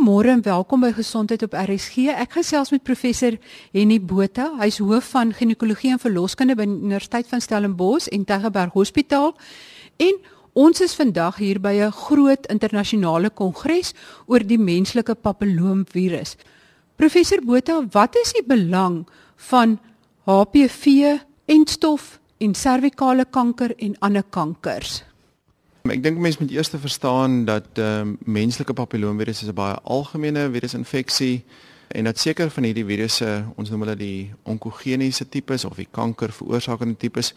Goeiemôre en welkom by Gesondheid op RSG. Ek gesels met professor Henny Botha. Hy's hoof van ginekologie en verloskunde by Universiteit van Stellenbosch en Tygerberg Hospitaal. En ons is vandag hier by 'n groot internasionale kongres oor die menslike papilloomvirus. Professor Botha, wat is die belang van HPV, entstof en servikale kanker en ander kankers? Ek dink mense moet eers verstaan dat ehm uh, menslike papilloomvirus 'n baie algemene virusinfeksie en dat seker van hierdie virusse, ons noem hulle die onkogeniese tipes of die kanker veroorsakende tipes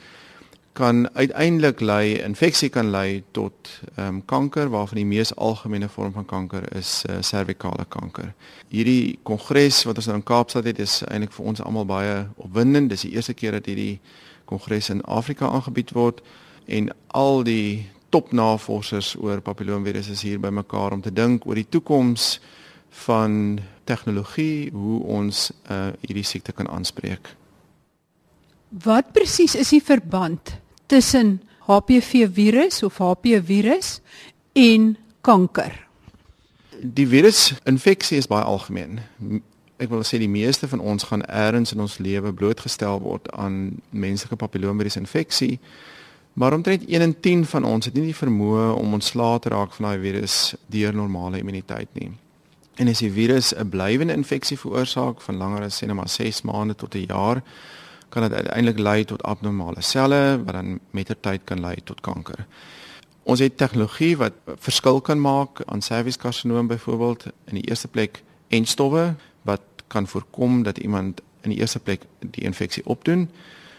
kan uiteindelik lei infeksie kan lei tot ehm um, kanker waarvan die mees algemene vorm van kanker is uh, servikale kanker. Hierdie kongres wat ons nou in Kaapstad het is eintlik vir ons almal baie opwindend. Dis die eerste keer dat hierdie kongres in Afrika aangebied word en al die topnavorsers oor papilloomvirus is hier bymekaar om te dink oor die toekoms van tegnologie, hoe ons uh, hierdie siekte kan aanspreek. Wat presies is die verband tussen HPV virus of HP virus en kanker? Die virusinfeksie is baie algemeen. Ek wil sê die meeste van ons gaan eers in ons lewe blootgestel word aan menslike papilloomvirus infeksie. Maar omtrent 1 in 10 van ons het nie die vermoë om ontslae te raak van daai virus deur normale immuniteit nie. En as die virus 'n blywende infeksie veroorsaak van langer as sê net maar 6 maande tot 'n jaar, kan dit uiteindelik lei tot abnormale selle wat dan mettertyd kan lei tot kanker. Ons het tegnologie wat verskil kan maak aan serviskarsinoom byvoorbeeld in die eerste plek enstowwe wat kan voorkom dat iemand in die eerste plek die infeksie opdoen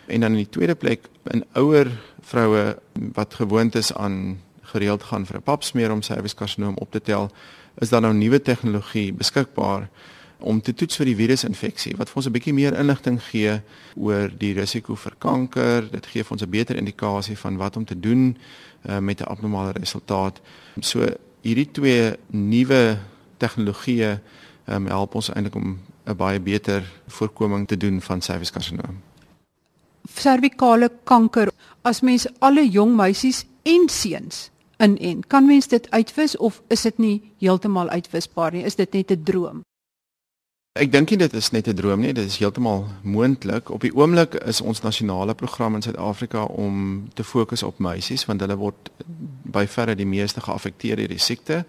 en dan in die tweede plek in ouer vroue wat gewoond is aan gereeld gaan vir 'n papsmeer om serviskarsinoom op te tel, is daar nou nuwe tegnologie beskikbaar om te toets vir die virusinfeksie wat vir ons 'n bietjie meer inligting gee oor die risiko vir kanker. Dit gee vir ons 'n beter indikasie van wat om te doen uh, met 'n abnormale resultaat. So hierdie twee nuwe tegnologieë um, help ons eintlik om 'n baie beter voorkoming te doen van serviskarsinoom servikale kanker as mens alle jong meisies en seuns in en kan mens dit uitwis of is dit nie heeltemal uitwisbaar nie? Is dit net 'n droom? Ek dink nie dit is net 'n droom nie dit is heeltemal moontlik. Op die oomblik is ons nasionale program in Suid-Afrika om te fokus op meisies want hulle word by verre die meeste geaffekteer deur die siekte.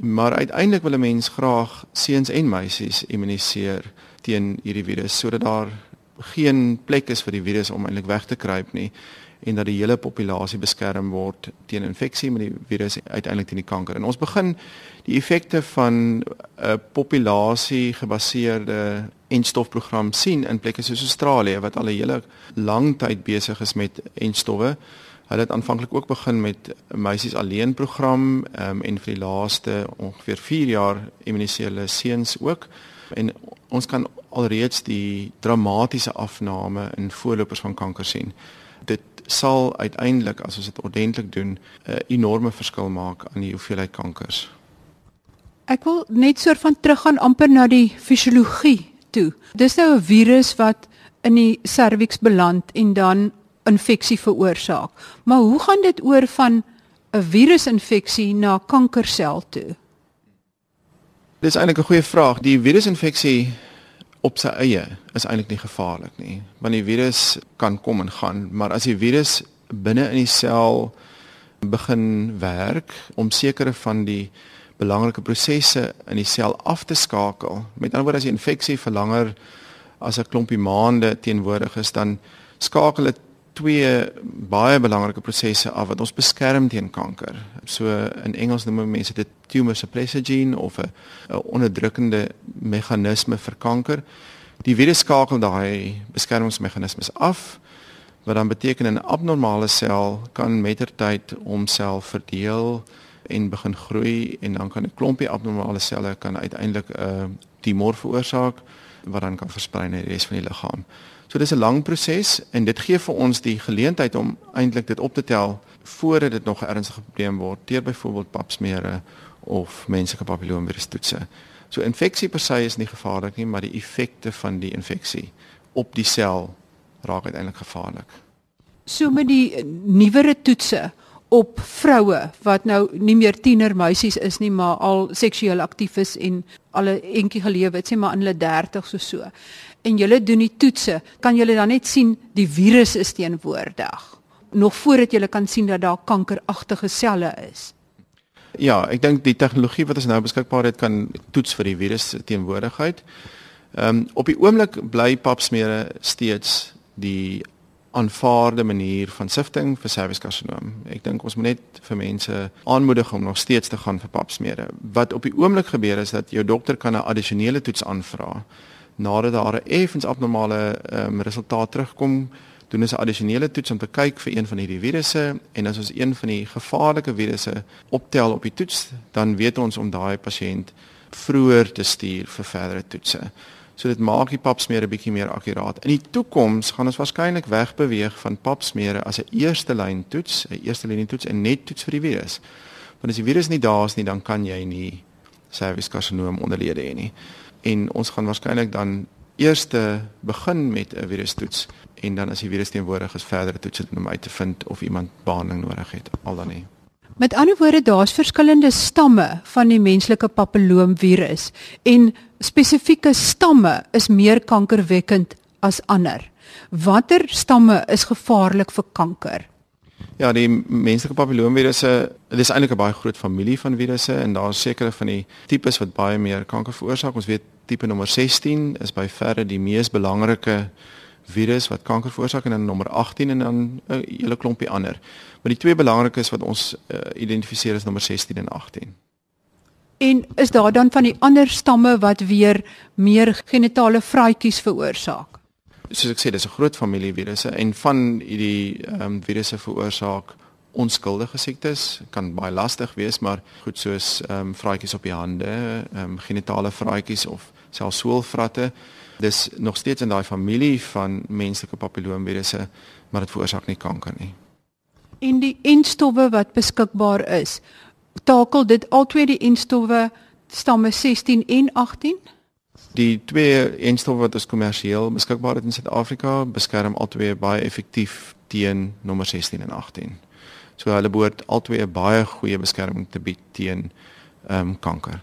Maar uiteindelik wil 'n mens graag seuns en meisies immuniseer teen hierdie virus sodat daar geen plek is vir die virus om eintlik weg te kruip nie en dat die hele populasie beskerm word teen infeksie met die virus uiteindelik teen die kanker. En ons begin die effekte van 'n uh, populasie gebaseerde enstofprogram sien in plekke soos Australië wat al 'n hele lang tyd besig is met enstowwe. Hulle het aanvanklik ook begin met 'n meisies alleen program um, en vir die laaste ongeveer 4 jaar immuniseer hulle seuns ook. En ons kan alreeds die dramatiese afname in voorlopers van kanker sien. Dit sal uiteindelik as ons dit ordentlik doen 'n enorme verskil maak aan die hoeveelheid kankers. Ek wil net soort van teruggaan amper na die fisiologie toe. Dis nou 'n virus wat in die serviks beland en dan infeksie veroorsaak. Maar hoe gaan dit oor van 'n virusinfeksie na kankersel toe? Dis eintlik 'n goeie vraag. Die virusinfeksie op sy eie is eintlik nie gevaarlik nie, want die virus kan kom en gaan, maar as die virus binne in die sel begin werk om sekere van die belangrike prosesse in die sel af te skakel. Met ander woorde as die infeksie vir langer as 'n klompie maande teenwoordig is, dan skakel dit twee baie belangrike prosesse af wat ons beskerm teen kanker. So in Engels noem mense dit tumor suppressor gene of 'n onderdrukkende meganisme vir kanker. Die virus skakel daai beskermingsmeganismes af wat dan beteken 'n abnormale sel kan mettertyd homself verdeel en begin groei en dan kan 'n klompie abnormale selle kan uiteindelik 'n uh, tumor veroorsaak wat dan kan versprei na die res van die liggaam. So dis 'n lang proses en dit gee vir ons die geleentheid om eintlik dit op te tel voordat dit nog 'n ernstige probleem word, deur byvoorbeeld papsmere of menslike papilloomvirus toetse. So infeksie per se is nie gevaarlik nie, maar die effekte van die infeksie op die sel raak uiteindelik gevaarlik. So met die nuwere toetse op vroue wat nou nie meer tienermeisies is nie, maar al seksueel aktief is en al 'n entjie gelewe het, sê maar in hulle 30s of so. En julle doen die toetse, kan julle dan net sien die virus is teenwoordig nog voordat jy kan sien dat daar kankeragtige selle is. Ja, ek dink die tegnologie wat ons nou beskikbaar het kan toets vir die virus teenwoordigheid. Ehm um, op die oomblik bly papsmere steeds die aanvaarde manier van sifting vir serviskarsinoom. Ek dink ons moet net vir mense aanmoedig om nog steeds te gaan vir papsmere. Wat op die oomblik gebeur is dat jou dokter kan 'n addisionele toets aanvra nadat daar 'n effens abnormale um, resultaat terugkom. Doen ons 'n addisionele toets om te kyk vir een van hierdie virusse en as ons een van die gevaarlike virusse optel op die toets, dan weet ons om daai pasiënt vroeër te stuur vir verdere toetse. So dit maak die papsmeer 'n bietjie meer akkuraat. In die toekoms gaan ons waarskynlik wegbeweeg van papsmeere as 'n eerste lyn toets, 'n eerste lyn toets en net toets vir die virus. Want as die virus nie daar is nie, dan kan jy nie serviskarsinoom onderlede hê nie. En ons gaan waarskynlik dan eerste begin met 'n virustoets en dan as die virus teenwoordig is, verdere toets om uit te vind of iemand behandeling nodig het. Al dan nie. Met ander woorde, daar's verskillende stamme van die menslike papilloomvirus en spesifieke stamme is meer kankerwekkend as ander. Watter stamme is gevaarlik vir kanker? Ja, die menslike papilloomvirusse, dit is eintlik 'n baie groot familie van virusse en daar is sekere van die tipes wat baie meer kanker veroorsaak. Ons weet tipe nommer 16 is by verre die mees belangrike virus wat kanker veroorsaak en dan nommer 18 en dan 'n uh, hele klompie ander. Maar die twee belangrikes wat ons uh, identifiseer is nommer 16 en 18. En is daar dan van die ander stamme wat weer meer genitale vraatjies veroorsaak? Soos ek sê, dis 'n groot familie virusse en van hierdie ehm um, virusse veroorsaak onskuldige siektes kan baie lastig wees maar goed soos ehm um, vraatjies op die hande, ehm um, genitale vraatjies of selfs soolvratte dis nog steeds in daai familie van menslike papilloomvirusse, maar dit veroorsaak nie kanker nie. En die enstowwe wat beskikbaar is, takel dit albei die enstowwe stamme 16 en 18? Die twee enstowwe wat ons kommersieel beskikbaar het in Suid-Afrika, beskerm albei baie effektief teen nommer 16 en 18. So hulle behoort albei 'n baie goeie beskerming te bied teen ehm um, kanker.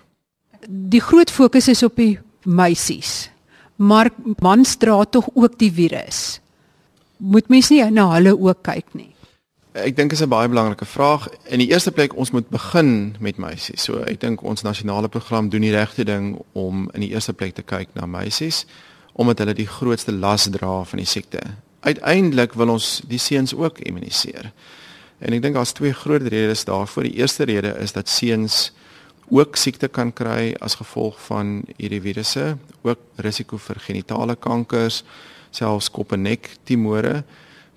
Die groot fokus is op die meisies maar mans dra tog ook die virus. Moet mens nie na hulle ook kyk nie. Ek dink dit is 'n baie belangrike vraag. In die eerste plek ons moet begin met meisies. So ek dink ons nasionale program doen die regte ding om in die eerste plek te kyk na meisies omdat hulle die grootste las dra van die siekte. Uiteindelik wil ons die seuns ook immuniseer. En ek dink daar's twee groot redes daarvoor. Die eerste rede is dat seuns ook siekte kan kry as gevolg van hierdie virusse, ook risiko vir genitale kankers, selfs kop en nek tumore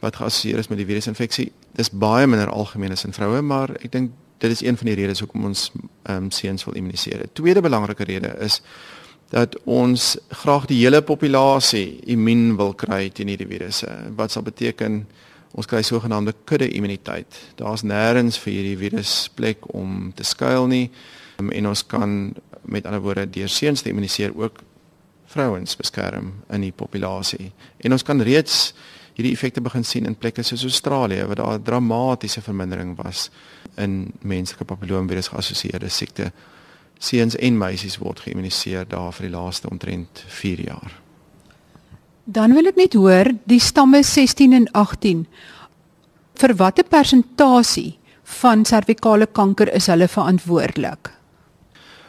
wat geassosieer is met die virusinfeksie. Dis baie minder algemeen as in vroue, maar ek dink dit is een van die redes hoekom ons ehm um, seuns wil immuniseer. Tweede belangrike rede is dat ons graag die hele populasie immuun wil kry teen hierdie virusse. Wat sal beteken ons kry sogenaamde kudde immuniteit. Daar's nêrens vir hierdie virus plek om te skuil nie. Um, en ons kan met ander woorde deur seuns te immuniseer ook vrouens beskerm in die populasie. En ons kan reeds hierdie effekte begin sien in plekke soos Australië waar daar 'n dramatiese vermindering was in menslike papilloomvirus geassosieerde siekte. Seuns en meisies word geïmmuniseer daar vir die laaste omtrent 4 jaar. Dan wil ek net hoor die stamme 16 en 18 vir watter persentasie van servikale kanker is hulle verantwoordelik?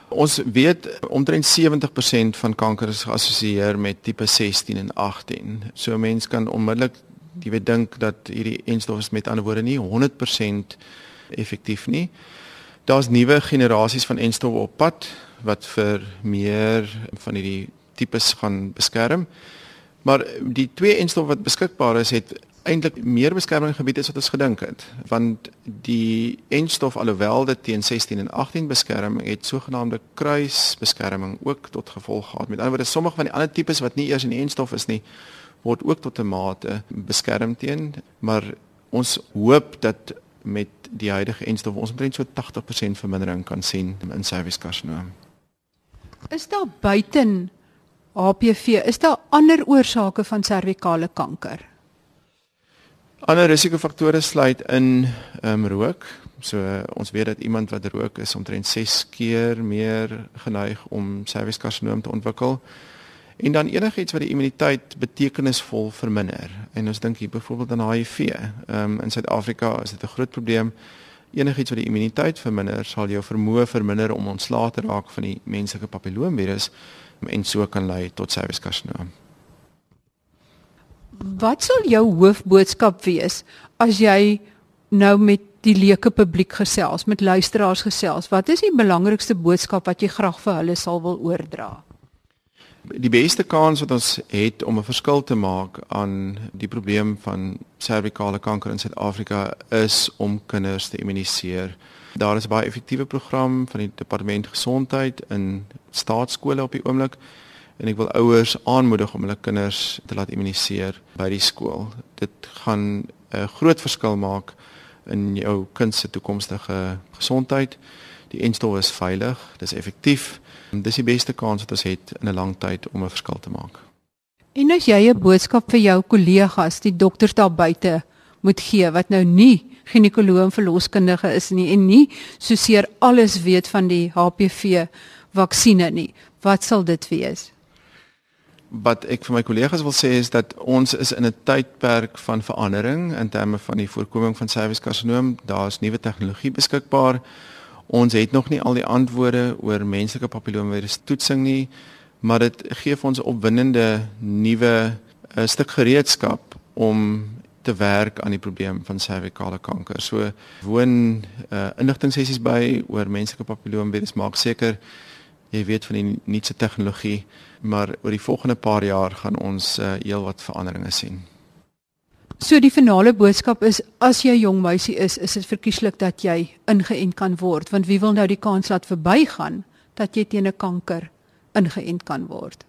Ons weet omtrent 70% van kanker is geassosieer met tipe 16 en 18. So mense kan onmiddellik jy weet dink dat hierdie enstof is met ander woorde nie 100% effektief nie. Daar's nuwe generasies van enstof op pad wat vir meer van hierdie tipes gaan beskerm. Maar die twee enstof wat beskikbaar is het eintlik meer beskerming gebied as wat ons gedink het want die enstof alhoewel dit teen 16 en 18 beskerm het sogenaamde kruisbeskerming ook tot gevolg gehad. Met ander woorde sommige van die ander tipes wat nie eers in enstof is nie word ook tot 'n mate beskerm teen maar ons hoop dat met die huidige enstof ons omtrent so 80% vermindering kan sien in serviskarsinoom is daar buiten HPV is daar ander oorsake van servikale kanker Ander risikofaktore sluit in ehm um, rook. So uh, ons weet dat iemand wat rook is omtrent 6 keer meer geneig om serviskarsinoom te ontwikkel. En dan enigiets wat die immuniteit betekenisvol verminder. En ons dink hier byvoorbeeld aan HIV. Ehm um, in Suid-Afrika is dit 'n groot probleem. Enigiets wat die immuniteit verminder, sal jou vermoë verminder om ontslae te raak van die menslike papilloomvirus en so kan lei tot serviskarsinoom. Wat sal jou hoofboodskap wees as jy nou met die leuke publiek gesels, met luisteraars gesels? Wat is die belangrikste boodskap wat jy graag vir hulle sal wil oordra? Die beste kans wat ons het om 'n verskil te maak aan die probleem van servikale kanker in Suid-Afrika is om kinders te immuniseer. Daar is baie effektiewe program van die departement gesondheid in staatskole op die oomblik en ek wil ouers aanmoedig om hulle kinders te laat immuniseer by die skool. Dit gaan 'n groot verskil maak in jou kind se toekomstige gesondheid. Die enstof is veilig, dis effektief. Dis die beste kans wat ons het in 'n lang tyd om 'n verskil te maak. En as jy 'n boodskap vir jou kollegas, die dokters daar buite moet gee wat nou nie ginekoloog en verloskundige is nie en nie soseer alles weet van die HPV vaksines nie. Wat sal dit wees? Wat ek vir my kollegas wil sê is dat ons is in 'n tydperk van verandering in terme van die voorkoming van serviskarsinoom. Daar's nuwe tegnologie beskikbaar. Ons het nog nie al die antwoorde oor menslike papillomavirus toetsing nie, maar dit gee vir ons opwindende nuwe uh, stuk gereedskap om te werk aan die probleem van servikale kanker. So woon uh, inligtingsessies by oor menslike papilloomvirus maak seker jy weet van die nuutste tegnologie, maar oor die volgende paar jaar gaan ons uh, heelwat veranderinge sien. So die finale boodskap is as jy 'n jong meisie is, is dit verkieslik dat jy ingeënt kan word, want wie wil nou die kans laat verbygaan dat jy teen 'n kanker ingeënt kan word?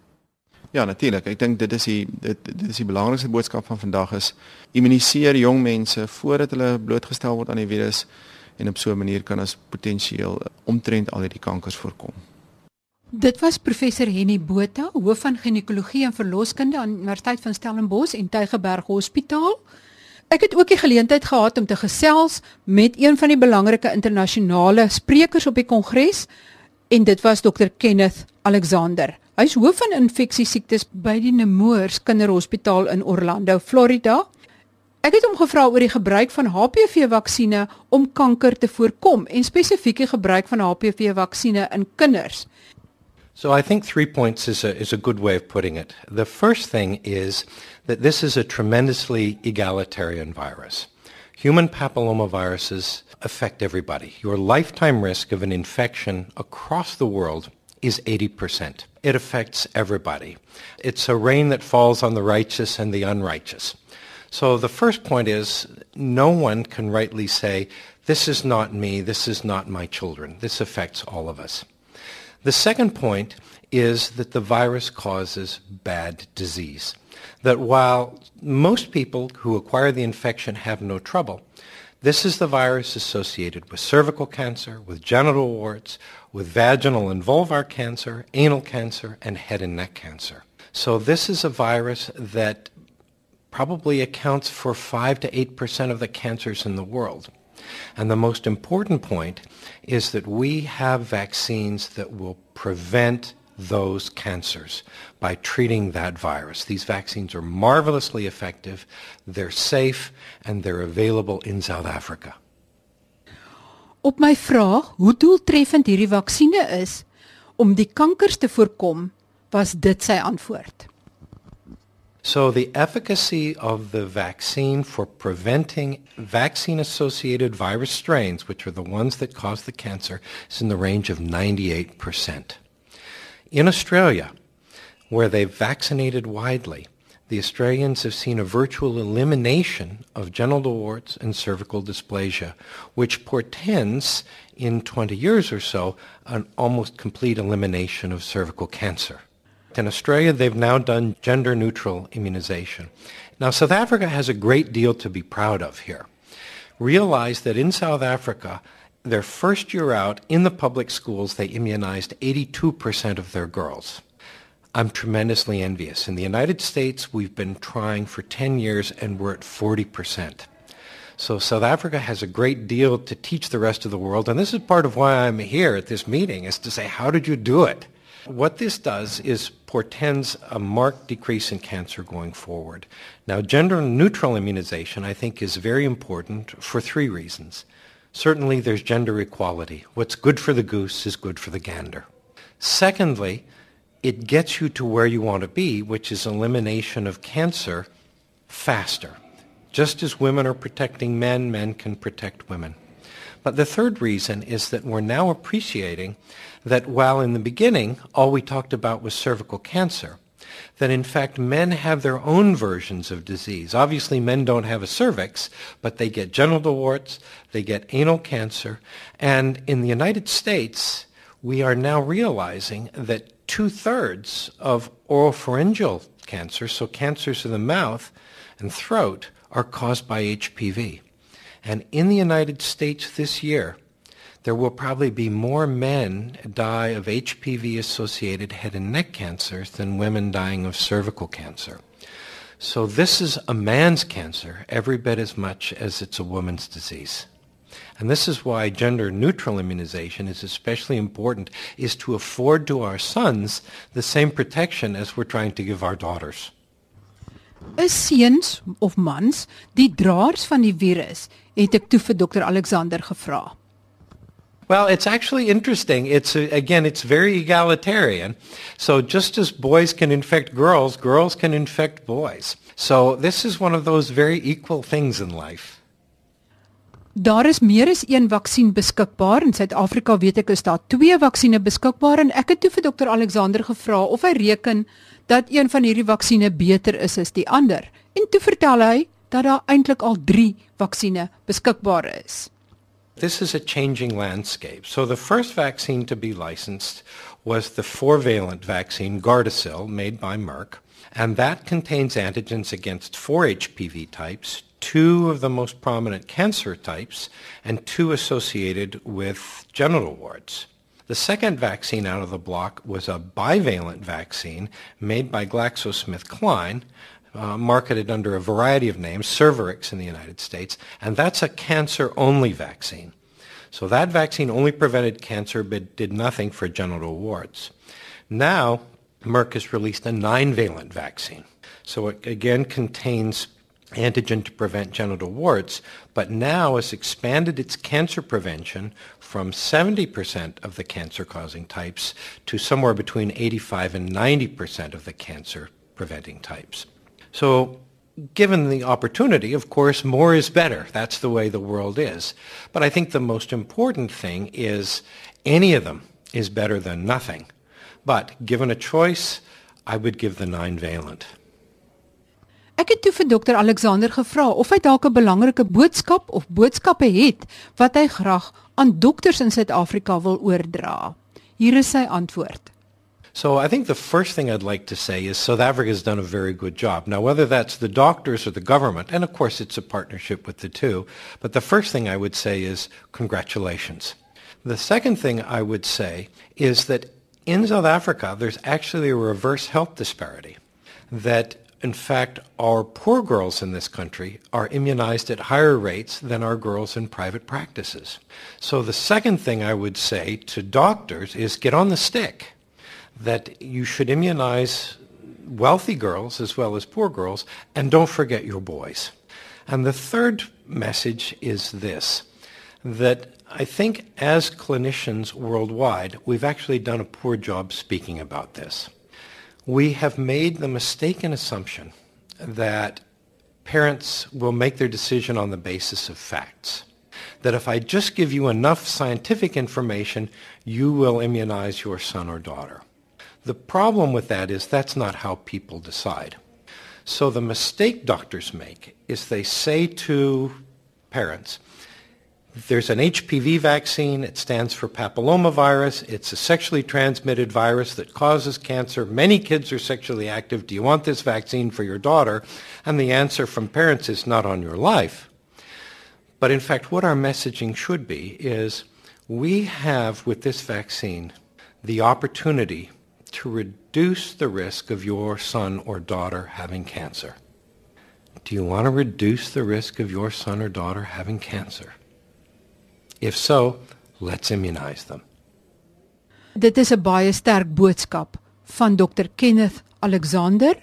Ja, natuurlik. Ek dink dit is die dit, dit is die belangrikste boodskap van vandag is immuniseer jong mense voordat hulle blootgestel word aan die virus en op so 'n manier kan ons potensieel omtrent al hierdie kankers voorkom. Dit was professor Henny Botha, hoof van ginekologie en verloskunde aan Universiteit van Stellenbosch en Tygerberg Hospitaal. Ek het ook die geleentheid gehad om te gesels met een van die belangrike internasionale sprekers op die kongres en dit was Dr Kenneth Alexander. Hy's hoof van infeksie siektes by die Nemours Kinderhospitaal in Orlando, Florida. Ek het hom gevra oor die gebruik van HPV-vaksines om kanker te voorkom en spesifiek die gebruik van HPV-vaksines in kinders. So I think three points is a, is a good way of putting it. The first thing is that this is a tremendously egalitarian virus. Human papillomaviruses affect everybody. Your lifetime risk of an infection across the world is 80%. It affects everybody. It's a rain that falls on the righteous and the unrighteous. So the first point is no one can rightly say, this is not me, this is not my children. This affects all of us. The second point is that the virus causes bad disease. That while most people who acquire the infection have no trouble, this is the virus associated with cervical cancer, with genital warts, with vaginal and vulvar cancer, anal cancer, and head and neck cancer. So this is a virus that probably accounts for 5 to 8% of the cancers in the world. And the most important point is that we have vaccines that will prevent those cancers by treating that virus. These vaccines are marvelously effective, they're safe, and they're available in South Africa. Op my vraag hoe doeltreffend hierdie vaksines is om die kankers te voorkom, was dit sy antwoord. So the efficacy of the vaccine for preventing vaccine-associated virus strains, which are the ones that cause the cancer, is in the range of 98%. In Australia, where they've vaccinated widely, the Australians have seen a virtual elimination of genital warts and cervical dysplasia, which portends in 20 years or so an almost complete elimination of cervical cancer. In Australia, they've now done gender-neutral immunization. Now, South Africa has a great deal to be proud of here. Realize that in South Africa, their first year out in the public schools, they immunized 82% of their girls. I'm tremendously envious. In the United States, we've been trying for 10 years and we're at 40%. So South Africa has a great deal to teach the rest of the world, and this is part of why I'm here at this meeting, is to say, how did you do it? What this does is portends a marked decrease in cancer going forward. Now, gender-neutral immunization, I think, is very important for three reasons. Certainly, there's gender equality. What's good for the goose is good for the gander. Secondly, it gets you to where you want to be, which is elimination of cancer faster. Just as women are protecting men, men can protect women. But the third reason is that we're now appreciating that while in the beginning all we talked about was cervical cancer, that in fact men have their own versions of disease. Obviously men don't have a cervix, but they get genital warts, they get anal cancer, and in the United States we are now realizing that two-thirds of oropharyngeal cancer, so cancers of the mouth and throat, are caused by HPV. And in the United States this year, there will probably be more men die of HPV-associated head and neck cancer than women dying of cervical cancer. So this is a man's cancer every bit as much as it's a woman's disease. And this is why gender-neutral immunization is especially important, is to afford to our sons the same protection as we're trying to give our daughters. is of mans die draers van die virus, het ek toe vir dokter Alexander gevra. Well, it's actually interesting. It's uh, again, it's very egalitarian. So just as boys can infect girls, girls can infect boys. So this is one of those very equal things in life. Daar is meer as een vaksin beskikbaar in Suid-Afrika weet ek is daar twee vaksines beskikbaar en ek het toe vir dokter Alexander gevra of hy reken dat een van hierdie vaksines beter is as die ander. En toe vertel hy dat daar eintlik al 3 vaksines beskikbaar is. This is a changing landscape. So the first vaccine to be licensed was the four-valent vaccine Gardasil made by Merck, and that contains antigens against four HPV types, two of the most prominent cancer types, and two associated with genital warts. The second vaccine out of the block was a bivalent vaccine made by GlaxoSmithKline, uh, marketed under a variety of names, Cervarix in the United States, and that's a cancer-only vaccine. So that vaccine only prevented cancer but did nothing for genital warts. Now, Merck has released a nine-valent vaccine. So it again contains antigen to prevent genital warts, but now has expanded its cancer prevention from 70% of the cancer-causing types to somewhere between 85 and 90% of the cancer-preventing types. So given the opportunity, of course, more is better. That's the way the world is. But I think the most important thing is any of them is better than nothing. But given a choice, I would give the nine-valent. Ek het toe vir dokter Alexander gevra of hy dalk 'n belangrike boodskap of boodskappe het wat hy graag aan dokters in Suid-Afrika wil oordra. Hier is sy antwoord. So I think the first thing I'd like to say is South Africa has done a very good job. Now, whether that's the doctors or the government, and of course it's a partnership with the two, but the first thing I would say is congratulations. The second thing I would say is that in South Africa, there's actually a reverse health disparity. That in fact, our poor girls in this country are immunized at higher rates than our girls in private practices. So the second thing I would say to doctors is get on the stick that you should immunize wealthy girls as well as poor girls, and don't forget your boys. And the third message is this, that I think as clinicians worldwide, we've actually done a poor job speaking about this we have made the mistaken assumption that parents will make their decision on the basis of facts. That if I just give you enough scientific information, you will immunize your son or daughter. The problem with that is that's not how people decide. So the mistake doctors make is they say to parents, there's an HPV vaccine. It stands for papillomavirus. It's a sexually transmitted virus that causes cancer. Many kids are sexually active. Do you want this vaccine for your daughter? And the answer from parents is not on your life. But in fact, what our messaging should be is we have, with this vaccine, the opportunity to reduce the risk of your son or daughter having cancer? Do you want to reduce the risk of your son or daughter having cancer? If so, let's immunize them. Dit is 'n baie sterk boodskap van Dr Kenneth Alexander,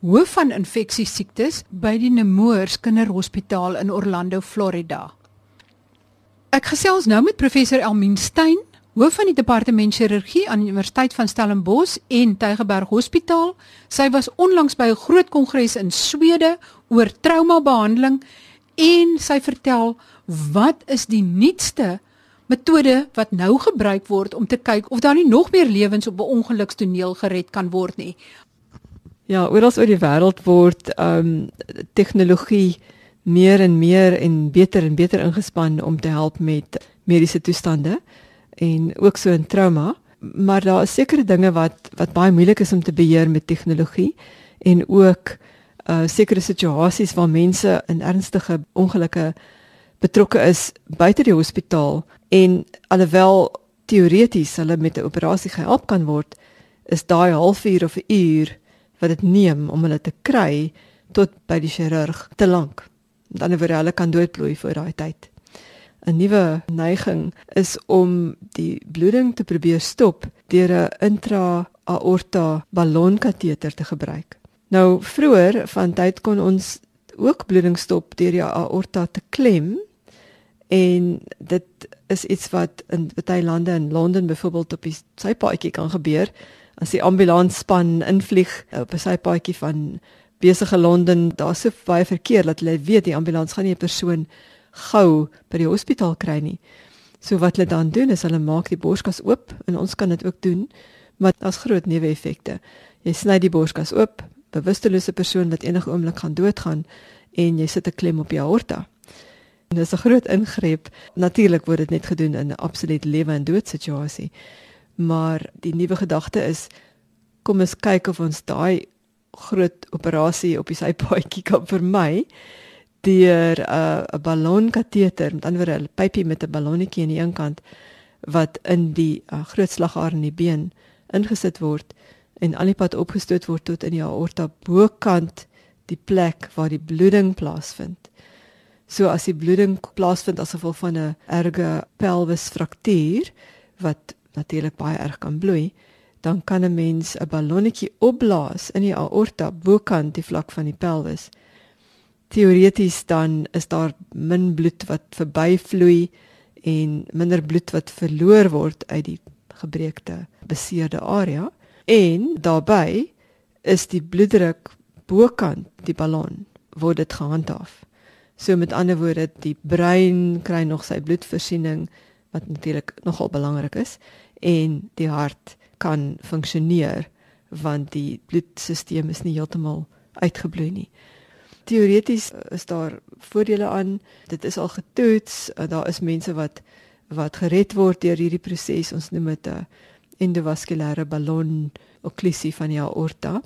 hoof van infeksiesiektes by die Nemours Kinderhospitaal in Orlando, Florida. Ek gesels nou met professor Elmien Stein, hoof van die departement chirurgie aan die Universiteit van Stellenbosch en Tygerberg Hospitaal. Sy was onlangs by 'n groot kongres in Swede oor traumabehandeling en sy vertel wat is die nuutste metode wat nou gebruik word om te kyk of daar nie nog meer lewens op 'n ongelukstoneel gered kan word nie. Ja, oral oor die wêreld word ehm um, tegnologie meer en meer en beter en beter ingespan om te help met mediese toestande en ook so in trauma, maar daar is sekere dinge wat wat baie moeilik is om te beheer met tegnologie en ook uh sekere situasies waar mense in ernstige ongelukke betrokke is buite die hospitaal en alhoewel teoreties hulle met 'n operasie gehelp kan word, is daai halfuur of 'n uur wat dit neem om hulle te kry tot by die chirurg te lank. Met ander woorde, hulle kan doodbloei voor daai tyd. 'n Nuwe neiging is om die bloeding te probeer stop deur 'n intra-aorta ballonkateter te gebruik. Nou vroeër van tyd kon ons ook bloeding stop deur die aorta te klem en dit is iets wat in baie lande in Londen byvoorbeeld op die sypaadjie kan gebeur as die ambulansspan invlieg op 'n sypaadjie van besige Londen daar's so baie verkeer dat hulle weet die ambulans gaan nie 'n persoon gou by die hospitaal kry nie. So wat hulle dan doen is hulle maak die borskas oop en ons kan dit ook doen maar daar's groot neeweffekte. Jy sny die borskas oop, bewustelose persoon wat enige oomblik gaan doodgaan en jy sit 'n klem op die aorta. En dis 'n groot ingreep. Natuurlik word dit net gedoen in 'n absoluut lewe en dood situasie. Maar die nuwe gedagte is kom ons kyk of ons daai groot operasie op die sypaadjie kan vermy deur 'n uh, 'n ballonkateter, met ander woorde 'n pypie met 'n ballonnetjie aan die een kant wat in die uh, groot slagaar in die been ingesit word en al die pad opgestoot word tot in die aorta bokant die plek waar die bloeding plaasvind. So as die bloeding plaasvind as gevolg van 'n erge pelvisfraktuur wat natuurlik baie erg kan bloei, dan kan 'n mens 'n ballonnetjie opblaas in die aorta bokant die vlak van die pelvis. Teoreties dan is daar min bloed wat verbyvloei en minder bloed wat verloor word uit die gebreekte beseerde area en daarbey is die bloeddruk bokant die ballon word dit gehandhaaf. So met ander woorde, die brein kry nog sy bloedvoorsiening wat natuurlik nogal belangrik is en die hart kan funksioneer want die bloedstelsel is nie heeltemal uitgebloei nie. Teoreties is daar voordele aan. Dit is al getoets. Daar is mense wat wat gered word deur hierdie proses. Ons noem dit 'n endovaskulêre ballon okklusie van die aorta.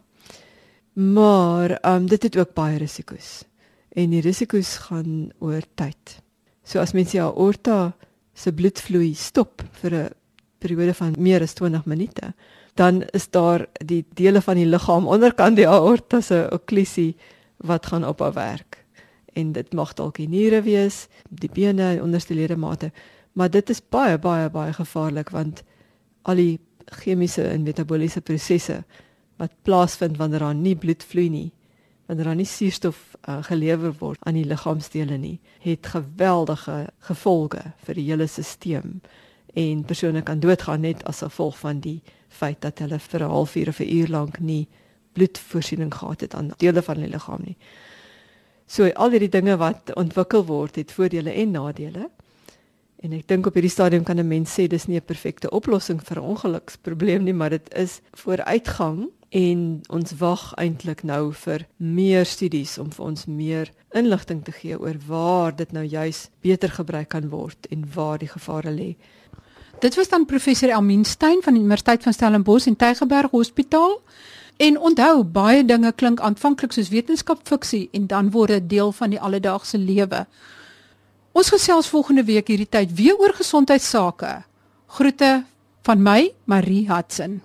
Maar um, dit het ook baie risiko's en die risiko's gaan oor tyd. So as mens die aorta se bloedvloei stop vir 'n periode van meer as 20 minute, dan is daar die dele van die liggaam onderkant die aorta se okklusie wat gaan ophou werk. En dit mag dalk die niere wees, die bene en onderste ledemate, maar dit is baie baie baie gevaarlik want al die chemiese en metabooliese prosesse wat plaasvind wanneer daar nie bloed vloei nie, wanneer daar nie suurstof uh, gelewer word aan die liggaamsdele nie, het geweldige gevolge vir die hele stelsel en persone kan doodgaan net as gevolg van die feit dat hulle vir 'n halfuur of 'n uur lank nie bloedvoorsiening gehad het aan dele van die liggaam nie. So al hierdie dinge wat ontwikkel word, het voordele en nadele. En ek dink op hierdie stadium kan 'n mens sê dis nie 'n perfekte oplossing vir 'n ongeluksprobleem nie, maar dit is vooruitgang en ons wag eintlik nou vir meer studies om vir ons meer inligting te gee oor waar dit nou juis beter gebruik kan word en waar die gevare lê. Dit was dan professor Elmien Stein van die Universiteit van Stellenbosch en Tygerberg Hospitaal. En onthou, baie dinge klink aanvanklik soos wetenskapfiksie en dan word dit deel van die alledaagse lewe. Ons gesels volgende week hierdie tyd weer oor gesondheidsake. Groete van my, Marie Hudson.